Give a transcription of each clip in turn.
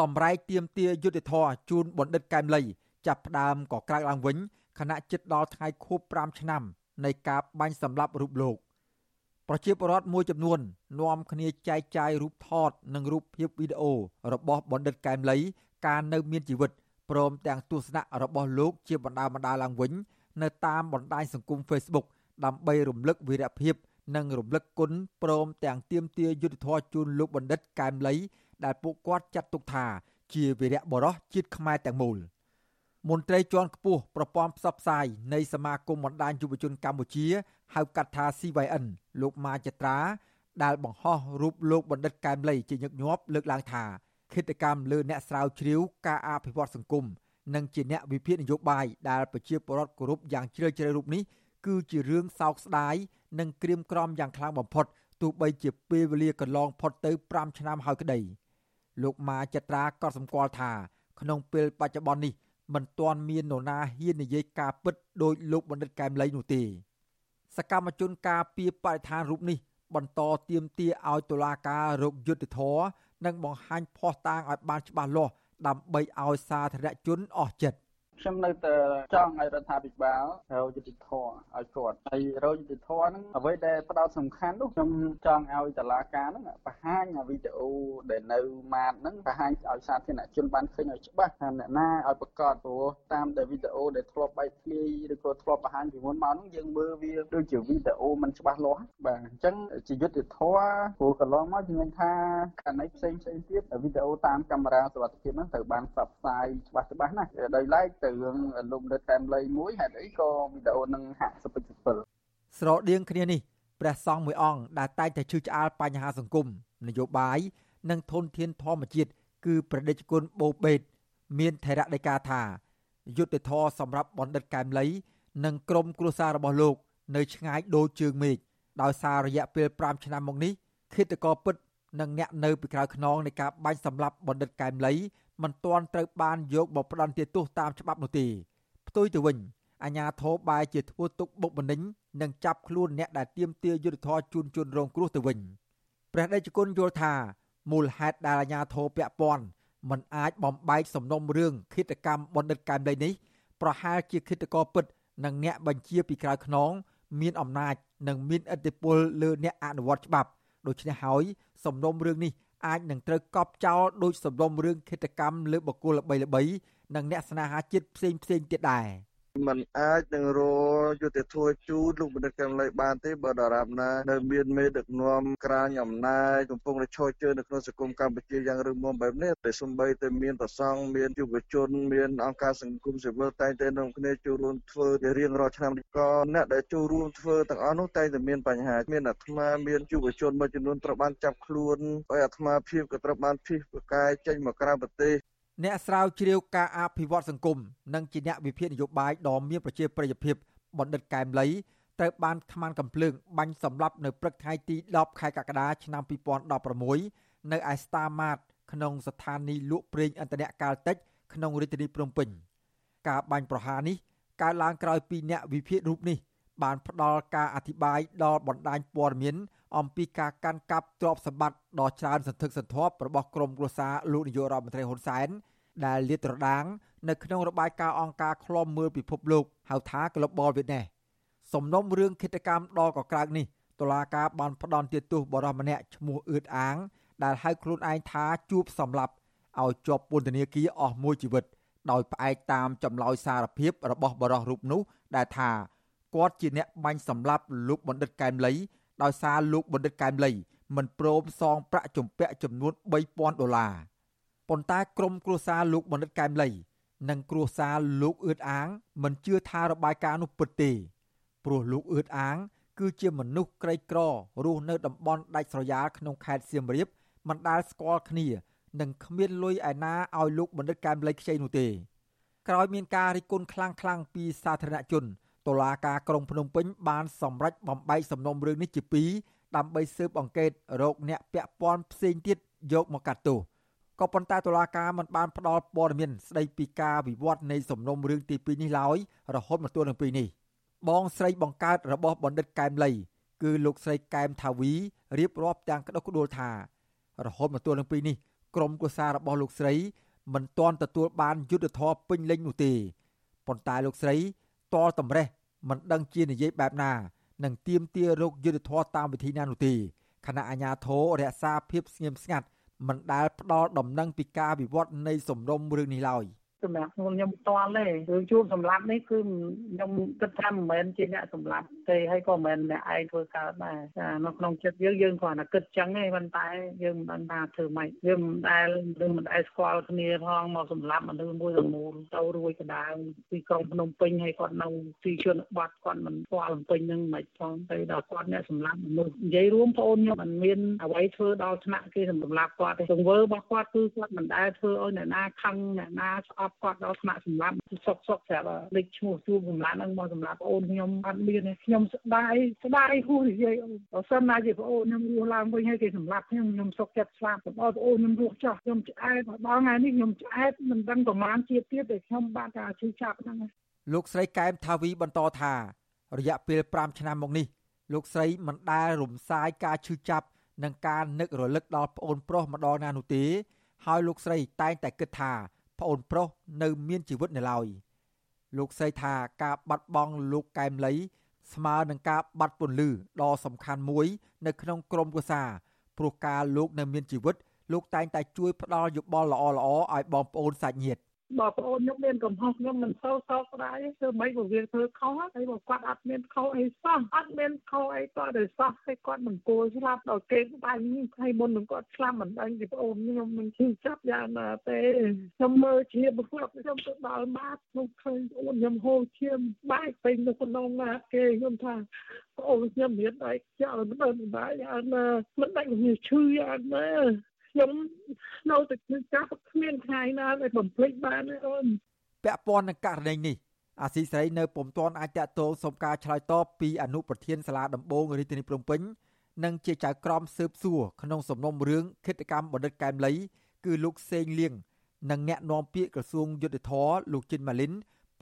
សម្រែកទៀមទាយុទ្ធធរជូនបណ្ឌិតកែមលី ចាប់ផ្ដើមក៏ក្រោកឡើងវិញខណៈចិត្តដល់ថ្ងៃខួប5ឆ្នាំ នៃការបាញ់សម្លាប់រូបលោកប្រជាពលរដ្ឋមួយចំនួននាំគ្នាចែកចាយរូបថតនិងរូបភាពវីដេអូរបស់បណ្ឌិតកែមលី ការនៅមានជីវិតព្រមទាំងទស្សនៈរបស់លោកជាបណ្ដាបណ្ដាឡើងវិញ នៅតាមបណ្ដាញសង្គម Facebook ដើម្បីរំលឹកវីរភាពនិងរំលឹកគុណព្រមទាំងទាមទារយុត្តិធម៌ជូនលោកបណ្ឌិតកែមលី ដែលពួកគាត់ចាត់ទុកថា ជាវីរៈបរោះជាតិខ្មែរទាំងមូលមន្ត្រីជាន់ខ្ពស់ប្រព័ន្ធផ្សព្វផ្សាយនៃសមាគមបណ្ដាញយុវជនកម្ពុជាហៅកាត់ថា CYN លោកម៉ាចត្រា ដែលបង្ហោះរូបលោកបណ្ឌិតកែមលីជាញឹកញាប់លើកឡើងថាគិតកម្មលើអ្នកស្រាវជ្រាវការអភិវឌ្ឍសង្គមនិងជាអ្នកវិភាគនយោបាយដែលប្រជាពលរដ្ឋគោរពយ៉ាងជ្រាលជ្រៅរូបនេះគឺជារឿងសោកស្ដាយនិងក្រៀមក្រំយ៉ាងខ្លាំងបំផុតទោះបីជាពេលវេលាកន្លងផុតទៅ5ឆ្នាំហើយក្តី លោកម៉ាចត្រាក៏សម្គាល់ថា ក្នុងពេលបច្ចុប្បន្ននេះមិនទាន់មាននរណាហ៊ាននិយាយការពិតដោយលោកបណ្ឌិតកែមលីនោះទេ សកម្មជនការពីបរិស្ថានរូបនេះ បន្តទៀមទាឲ្យតុលាការរកយុត្តិធម៌និងបង្ហាញភ័ស្តុតាងឲ្យបានច្បាស់លាស់ដើម្បីឲ្យសាធារណជនអស់ចិត្ត ខ្ញុំនៅតែចង់ឲ្យរដ្ឋាភិបាលរកយុត្តិធម៌ឲ្យគាត់ហើយរកយុត្តិធម៌ហ្នឹងអ្វីដែលផ្ដោតសំខាន់នោះខ្ញុំចង់ឲ្យតឡាការហ្នឹងបង្ហាញវីដេអូដែលនៅម៉ាតហ្នឹងបង្ហាញឲ្យសាធារណជនបានឃើញឲ្យច្បាស់ថាអ្នកណាឲ្យប្រកាសព្រោះតាមដែលវីដេអូដែលធ្លាប់បែកធ្លាយឬក៏ធ្លាប់បង្ហាញពីមុនមកហ្នឹងយើងមើលវាដូចជាវីដេអូមិនច្បាស់លាស់បាទអញ្ចឹងជាយុត្តិធម៌ព្រោះកន្លងមកជំនាញថាករណីផ្សេងផ្សេងទៀតវីដេអូតាមកាមេរ៉ាសុវត្ថិភាពហ្នឹងត្រូវបានផ្សព្វផ្សាយច្បាស់ច្បាស់ណាស់ដោយឡែកទៅរឿងលោកនៅតែមលីមួយហេតុអីក៏វីដេអូនឹងហាក់សពិចសពិលស្រដៀងគ្នានេះព្រះសង្ឃមួយអង្គដែលតែងតែជឿឆ្អាលបញ្ហាសង្គមនយោបាយនិងធនធានធម្មជាតិគឺប្រដេជគុណបូបេត មានថេរដីកាថាយុទ្ធធរសម្រាប់បណ្ឌិតកែមលី និងក្រុមគ្រួសាររបស់លោក នៅឆ្ងាយដូចជើងមេឃដោយសាររយៈពេល5ឆ្នាំមកនេះឃាតករពិតនិងអ្នកនៅពីក្រោយខ្នងនៃការបាញ់សម្លាប់បណ្ឌិតកែមលី មិនទាន់ត្រូវបានយកមកផ្ដន្ទាទោសតាមច្បាប់នោះទេផ្ទុយទៅវិញអាញាធរបែរជាធ្វើទុកបុកម្នេញនិងចាប់ខ្លួនអ្នកដែលទាមទារយុត្តិធម៌ជូនជនរងគ្រោះទៅវិញព្រះដេចគុណយល់ថាមូលហេតុដែលអាញាធរពាក់ព័ន្ធមិនអាចបំបែកសំណុំរឿងឃាតកម្មបណ្ឌិតកែមលីនេះប្រហែលជាឃាតករពិតនិងអ្នកបញ្ជាពីក្រៅខ្នង មានអំណាចនិងមានឥទ្ធិពលលើអ្នកអនុវត្តច្បាប់ដូច្នេះហើយ សំណុំរឿងនេះអាចនឹងត្រូវកប់ចោលដោយសំណុំរឿងឃាតកម្មលើបុគ្គលល្បីៗនិងអ្នកស្នេហាជាតិផ្សេងផ្សេងទៀតដែរ มันអាចនឹងរយុទ្ធធัวជូនលោកបណ្ឌិតកែមលីបានទេបើដរាបណានៅមានមេដឹកនាំក្រាញអំណាចកំពុងតែឈរជើងនៅក្នុងសង្គមកម្ពុជាយ៉ាងរឹងមាំបែបនេះតែសំបីតែមានប្រសង់មានយុវជនមានអង្គការសង្គមស៊ីវិលតែងតែនាំគ្នាចូលរួមធ្វើជារៀងរាល់ឆ្នាំក៏អ្នកដែលចូលរួមធ្វើទាំងអស់នោះតែងតែមានបញ្ហាមានអាត្មាមានយុវជនមួយចំនួនត្រូវបានចាប់ខ្លួនហើយអាត្មាភាពក៏ត្រូវបានភៀសប្រកាយចេញមកក្រៅប្រទេស អ្នកស្រាវជ្រាវការអភិវឌ្ឍសង្គមនិងជាអ្នកវិភាគនយោបាយដ៏មានប្រជាប្រិយភាពបណ្ឌិតកែមលីត្រូវបានថ្មកំភ្លើងបាញ់សម្លាប់នៅព្រឹកថ្ងៃទី10ខែកក្កដាឆ្នាំ2016នៅឯស្តាម៉ាតក្នុងស្ថានីយ៍លក់ប្រេងឥន្ធនៈកាលតិចក្នុងរាជធានីភ្នំពេញការបាញ់ប្រហារនេះកើតឡើងក្រោយពីអ្នកវិភាគរូបនេះបានផ្ដល់ការអធិប្បាយដល់បណ្ដាញព័ត៌មាន អំពីការកាន់កាប់ទ្រព្យសម្បត្តិដ៏ច្រើនសន្ធឹកសន្ធាប់របស់ក្រុមគ្រួសារលោកនាយករដ្ឋមន្ត្រីហ៊ុនសែនដែលលាតត្រដាងនៅក្នុងរបាយការណ៍អង្គការឃ្លាំមើលពិភពលោកហៅថា Global Witness សំណុំរឿងឃាតកម្មដ៏កក្រើកនេះតុលាការបានផ្ដន្ទាទោសបរិសម្នាក់ឈ្មោះអឿតអាង ដែលហៅខ្លួនឯងថាជួបសម្លាប់ឲ្យជាប់ពន្ធនាគារអស់មួយជីវិត ដោយផ្អែកតាមចម្លើយសារភាពរបស់បរិសរូបនោះដែលថាគាត់ជាអ្នកបាញ់សម្លាប់លោកបណ្ឌិតកែមលី ដោយសារលោកបណ្ឌិតកែមលីមិនព្រមសងប្រាក់ជំពាក់ចំនួន3000ដុល្លារប៉ុន្តែក្រុមគ្រួសារលោកបណ្ឌិតកែមលី និងគ្រួសារលោកអឿតអាង មិនជឿថារបាយការណ៍នោះពិតទេព្រោះលោកអឿតអាង គឺជាមនុស្សក្រីក្ររស់នៅតំបន់ដាច់ស្រយាលក្នុងខេត្តសៀមរាបមិនដែលស្គាល់គ្នានិងគ្មានលុយឯណាឲ្យលោកបណ្ឌិតកែមលីខ្ចីនោះទេក្រោយមានការរិះគន់ខ្លាំងៗពីសាធារណជន តុលាការក្រុងភ្នំពេញបានសម្រេចបំបែកសំណុំរឿងនេះជាពីរដើម្បីស៊ើបអង្កេតរោគអ្នកពាក់ព័ន្ធផ្សេងទៀតយកមកកាត់ទោសក៏ប៉ុន្តែតុលាការមិនបានផ្ដល់ព័ត៌មានស្ដីពីការវិវត្តនៃសំណុំរឿងទី2នេះឡើយរហូតមកទល់នឹងពេលនេះបងស្រីបង្កើតរបស់បណ្ឌិតកែមលី គឺលោកស្រីកែមថាវីរៀបរាប់ទាំងក្តុកក្តួលថា រហូតមកទល់នឹងពេលនេះក្រុមគូសាររបស់លោកស្រី មិនទាន់ទទួលបានយុទ្ធធរពេញលេញនោះទេប៉ុន្តែលោកស្រី តលតម្រេះមិនដឹងជានិយាយបែបណានឹងទៀមទារោគយុទ្ធធរតាមវិធីណានោះទេគណៈអាជ្ញាធររក្សាភាពស្ងៀមស្ងាត់មិនដែលផ្ដល់ដំណឹងពីការវិវត្តនៃសំរុំរឿងនេះឡើយ។ សម្រាប់ខ្ញុំខ្ញុំផ្ទាល់ទេរឿងជួបសម្លាប់នេះគឺខ្ញុំគិតថាមិនមែនជាអ្នកសម្លាប់ទេហើយក៏មិនមែនអ្នកឯងធ្វើកើតដែរចានៅក្នុងចិត្តយើងយើងគ្រាន់តែគិតចឹងទេប៉ុន្តែយើងមិនដឹងថាធ្វើម៉េចយើងមិនដែលយើងមិនដែលស្គាល់គ្នាផងមកសម្លាប់មនុស្សមួយទាំងមូលទៅរួយកដៅពីក្រុងភ្នំពេញហើយគាត់នៅទីជនបទគាត់មិនស្គាល់ភ្នំពេញនឹងមិនផងទៅដល់គាត់អ្នកសម្លាប់មនុស្សនិយាយរួមបងអូនខ្ញុំមិនមានអ្វីធ្វើដល់ថ្នាក់គេសម្លាប់គាត់ទេទង្វើរបស់គាត់គឺគាត់មិនដែលធ្វើឲ្យអ្នកណាខឹងអ្នកណាស្អប់ប់គាត់ដល់ថ្នាក់សម្លាប់សុកសុកប្រាប់លេខឈ្មោះជួបសម្លាប់ហ្នឹងមកសម្លាប់អូនខ្ញុំអត់មានទេខ្ញុំស្ដាយស្ដាយហួសនិយាយអូនបើសិនណាជាប្អូនខ្ញុំរស់ឡើងវិញហើយគេសម្លាប់ខ្ញុំខ្ញុំសុកចិត្តស្លាប់បើប្អូនខ្ញុំរស់ចោះខ្ញុំឆ្អែតដល់ថ្ងៃនេះខ្ញុំឆ្អែតមិនដឹងប្រមាណជាតិទៀតតែខ្ញុំបានតែឈឺចាប់ហ្នឹងលោកស្រីកែមថាវីបន្តថារយៈពេល5ឆ្នាំមកនេះលោកស្រីមិនដែលរំសាយការឈឺចាប់និងការនឹករលឹកដល់ប្អូនប្រុសម្ដងណានោះទេ ហើយលោកស្រីតែងតែគិតថា ប្អូនប្រុសនៅមានជីវិតនៅឡើយលោកស្រីថាការបាត់បង់លោកកែមលី ស្មើនឹងការបាត់ពន្លឺដ៏សំខាន់មួយ នៅក្នុងក្រុមគ្រួសារព្រោះការលោកនៅមានជីវិតលោកតែងតែជួយផ្ដល់យោបល់ល្អៗឲ្យបងប្អូនសាច់ញាតិ បើប្អូនខ្ញុំមានកំហុសខ្ញុំមិនសូវសោកស្ដាយធ្វើម៉េចបើវាធ្វើខុសហើយបើគាត់អត់មានខុសអីសោះអត់មានខុសអីគាត់ទៅសោះហើយគាត់មិនគួរស្លាប់ដល់គេបាញ់ហើយមុននឹងគាត់ស្លាប់មិនដឹងពីប្អូនខ្ញុំនឹងឈឺចាប់យ៉ាងណាទេខ្ញុំមើលជាបស្លាប់ខ្ញុំទៅដល់បាតខ្ញុំឃើញប្អូនខ្ញុំហូរឈាមបែកពេញនៅក្នុងណាគេខ្ញុំថាប្អូនខ្ញុំមានដៃខ្យល់មិនដឹងដែរយ៉ាងណាមិនដឹងវាឈឺយ៉ាងណា ខ្ញុំនៅតែគឺចាប់គ្មានថ្ងៃណាដែលបំភ្លេចបានទេអូនពាក់ព័ន្ធនឹងករណីនេះអាស៊ីសេរីនៅពុំទាន់អាចតតងសុំការឆ្លើយតបពីអនុប្រធានសាលាដំបងរាជធានីភ្នំពេញនិងជាចៅក្រមស៊ើបសួរក្នុងសំណុំរឿងគិតកម្មបណ្ឌិតកែមលី គឺលោកសេងលៀងនិងអ្នកនាំពាក្យក្រសួងយុទ្ធភ័ពលោកជិនម៉ាលីន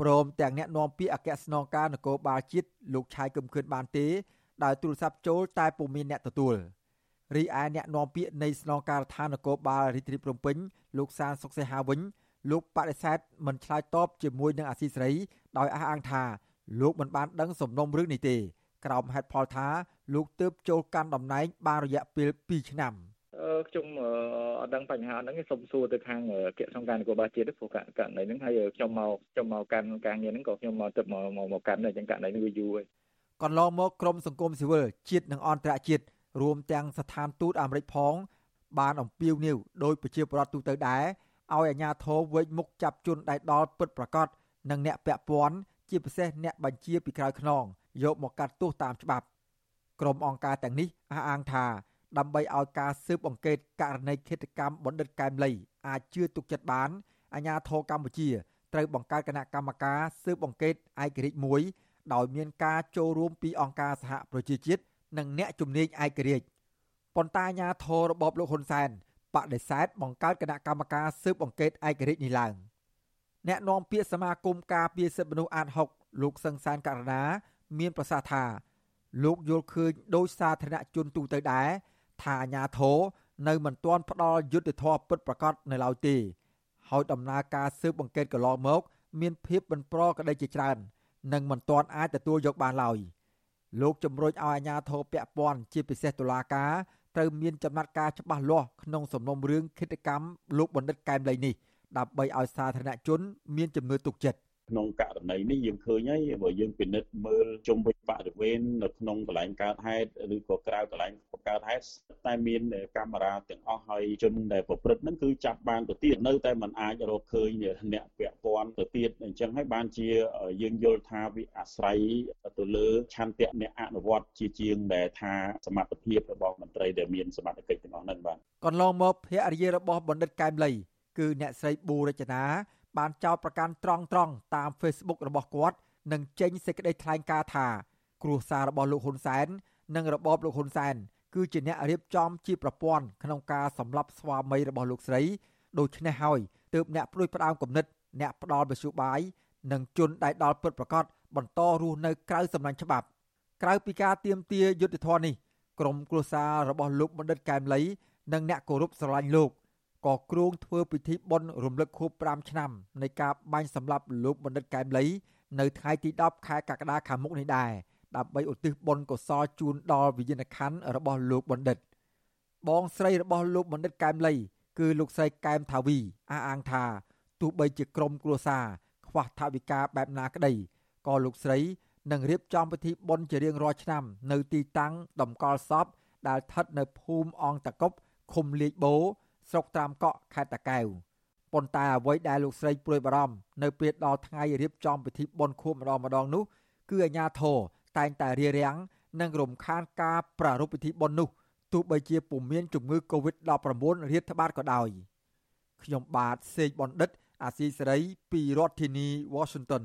ព្រមទាំងអ្នកនាំពាក្យអគ្គស្នងការនគរបាលជាតិលោកឆាយកឹមខឿនបានទេដោយទូរស័ព្ទចូលតែពុំមានអ្នកទទួល។ រីឯអ្នកនាំពាក្យនៃស្នងការដ្ឋាននគរបាលរាជធានីភ្នំពេញលោកសានសុកសេហាវិញលោកបដិសេធមិនឆ្លើយតបជាមួយនឹងអាស៊ីសេរីដោយអះអាងថាលោកមិនបានដឹងសំណុំរឿងនេះទេក្រោមហេតុផលថាលោកទើបចូលកាន់តំណែងបានរយៈពេល2ឆ្នាំខ្ញុំអត់ដឹងបញ្ហាហ្នឹងសូមសួរទៅខាងគណៈសង្ការនគរបាលជាតិព្រោះករណីហ្នឹងហើយខ្ញុំមកខ្ញុំមកកាន់ការងារហ្នឹងក៏ខ្ញុំមកទឹកមកមកកាន់ដែរអញ្ចឹងករណីនេះវាយូរហើយកន្លងមកក្រមសង្គមស៊ីវិលជាតិនិងអន្តរជាតិ រួមទាំងស្ថានទូតអាមេរិកផង បានអំពាវនាវដោយប្រជាពលរដ្ឋទូទៅដែរឲ្យអាជ្ញាធរវេកមុខចាប់ជនដែលដល់ពិតប្រាកដនិងអ្នកពាក់ព័ន្ធជាពិសេសអ្នកបញ្ជាពីក្រៅខ្នងយកមកកាត់ទោសតាមច្បាប់ក្រុមអង្គការទាំងនេះអះអាងថាដើម្បីឲ្យការស៊ើបអង្កេតករណីឃាតកម្មបណ្ឌិតកែមលីអាចជឿទុកចិត្តបានអាជ្ញាធរកម្ពុជាត្រូវបង្កើតគណៈកម្មការស៊ើបអង្កេតឯករាជ្យមួយដោយមានការចូលរួមពីអង្គការសហប្រជាជាតិ និងអ្នកជំនាញឯករាជ្យប៉ុន្តែអាញាធររបបលោកហ៊ុនសែនបដិសេធបង្កើតគណៈកម្មការស៊ើបអង្កេតឯករាជ្យនេះឡើងអ្នកនាំពាក្យសមាគមការពារសិទ្ធិមនុស្សអាត6លោកសឹងសានករណាមានប្រសាសន៍ថាលោកយល់ឃើញដោយសាធារណជនទូទៅដែរថាអាញាធរនៅមិនទាន់ផ្ដល់យុត្តិធម៌ពិតប្រាកដនៅឡើយទេហើយដំណើរការស៊ើបអង្កេតកន្លងមក មានភាពមិនប្រក្រតីជាច្រើន និងមិនទាន់អាចទទួលយកបានឡើយ។ លោកជំរុញឲ្យអាជ្ញាធរពាក់ព័ន្ធជាពិសេសតុលាការត្រូវមានចំណាត់ការច្បាស់លាស់ក្នុងសំណុំរឿងឃាតកម្មលោកបណ្ឌិតកែមលីនេះដើម្បីឲ្យសាធារណជន មានជំនឿទុកចិត្តក្នុងករណីនេះយើងឃើញហើយបើយើងពិនិត្យមើលជុំវិញបរិវេណនៅក្នុងកន្លែងកើតហេតុឬក៏ក្រៅកន្លែង កើតហេតុតែមានកាមេរ៉ាទាំងអស់ហើយជនដែលប្រព្រឹត្តហ្នឹងគឺចាប់បានទៅទៀតនៅតែมันអាចរកឃើញអ្នកពាក់ព័ន្ធទៅទៀតអញ្ចឹងហើយបានជាយើងយល់ថាវាអាស្រ័យទៅលើឆន្ទៈអ្នកអនុវត្តជាជាងដែលថាសមត្ថភាពរបស់មន្ត្រីដែលមានសមត្ថកិច្ចទាំងអស់ហ្នឹងបាទកន្លងមកភរិយារបស់បណ្ឌិតកែមលីគឺអ្នកស្រីប៊ូរចនាបានចោទប្រកាន់ត្រង់ត្រង់តាម Facebook របស់គាត់និងចេញសេចក្តីថ្លែងការណ៍ថាគ្រួសាររបស់លោកហ៊ុនសែននិងរបបលោកហ៊ុនសែន គឺជាអ្នករៀបចំជាប្រព័ន្ធក្នុងការសម្លាប់ស្វាមីរបស់លោកស្រីដូច្នេះហើយទើបអ្នកព្រួយផ្ដើមគំនិត អ្នកផ្ដាល់បសុបាយនិងជនដែលដល់ពិតប្រកបបន្តរស់នៅក្រៅសំណាញ់ច្បាប់ ក្រៅពីការទៀមទាយុទ្ធធននេះក្រុមគ្រួសាររបស់លោកបណ្ឌិតកែមលី និងអ្នកគោរពស្រឡាញ់លោកក៏គ្រោងធ្វើពិធីបុណ្យរំលឹកខួប5ឆ្នាំនៃការបាញ់សម្លាប់លោកបណ្ឌិតកែមលី នៅថ្ងៃទី10ខែកក្កដាខាងមុខនេះដែរ ដើម្បីឧទ្ទិសបុណ្យកុសលជូនដល់វិញ្ញាណក្ខន្ធរបស់លោកបណ្ឌិត បងស្រីរបស់លោកបណ្ឌិតកែមលី គឺលោកស្រីកែមថាវីអះអាងថាទោះបីជាក្រុមគ្រួសារខ្វះថវិកាបែបណាក្តីក៏លោកស្រីនឹងរៀបចំពិធីបុណ្យជារៀងរាល់ឆ្នាំ នៅទីតាំងតម្កល់សពដែលស្ថិតនៅភូមិអង្គតកុបឃុំលៀកបូស្រុកត្រាមកក់ខេត្តតាកែវប៉ុន្តែអ្វីដែលលោកស្រីព្រួយបារម្ភនៅពេលដល់ថ្ងៃរៀបចំពិធីបុណ្យខួបម្ដងម្ដងនោះគឺអាញាធរ តែងតែរារាំងនិងរំខានការប្រារព្ធពិធីបុណ្យនោះទោះបីជាពុំមានជំងឺ Covid-19 រាតត្បាតក៏ដោយខ្ញុំបាទសេកបណ្ឌិត អាស៊ីសេរីពីរដ្ឋធានី Washington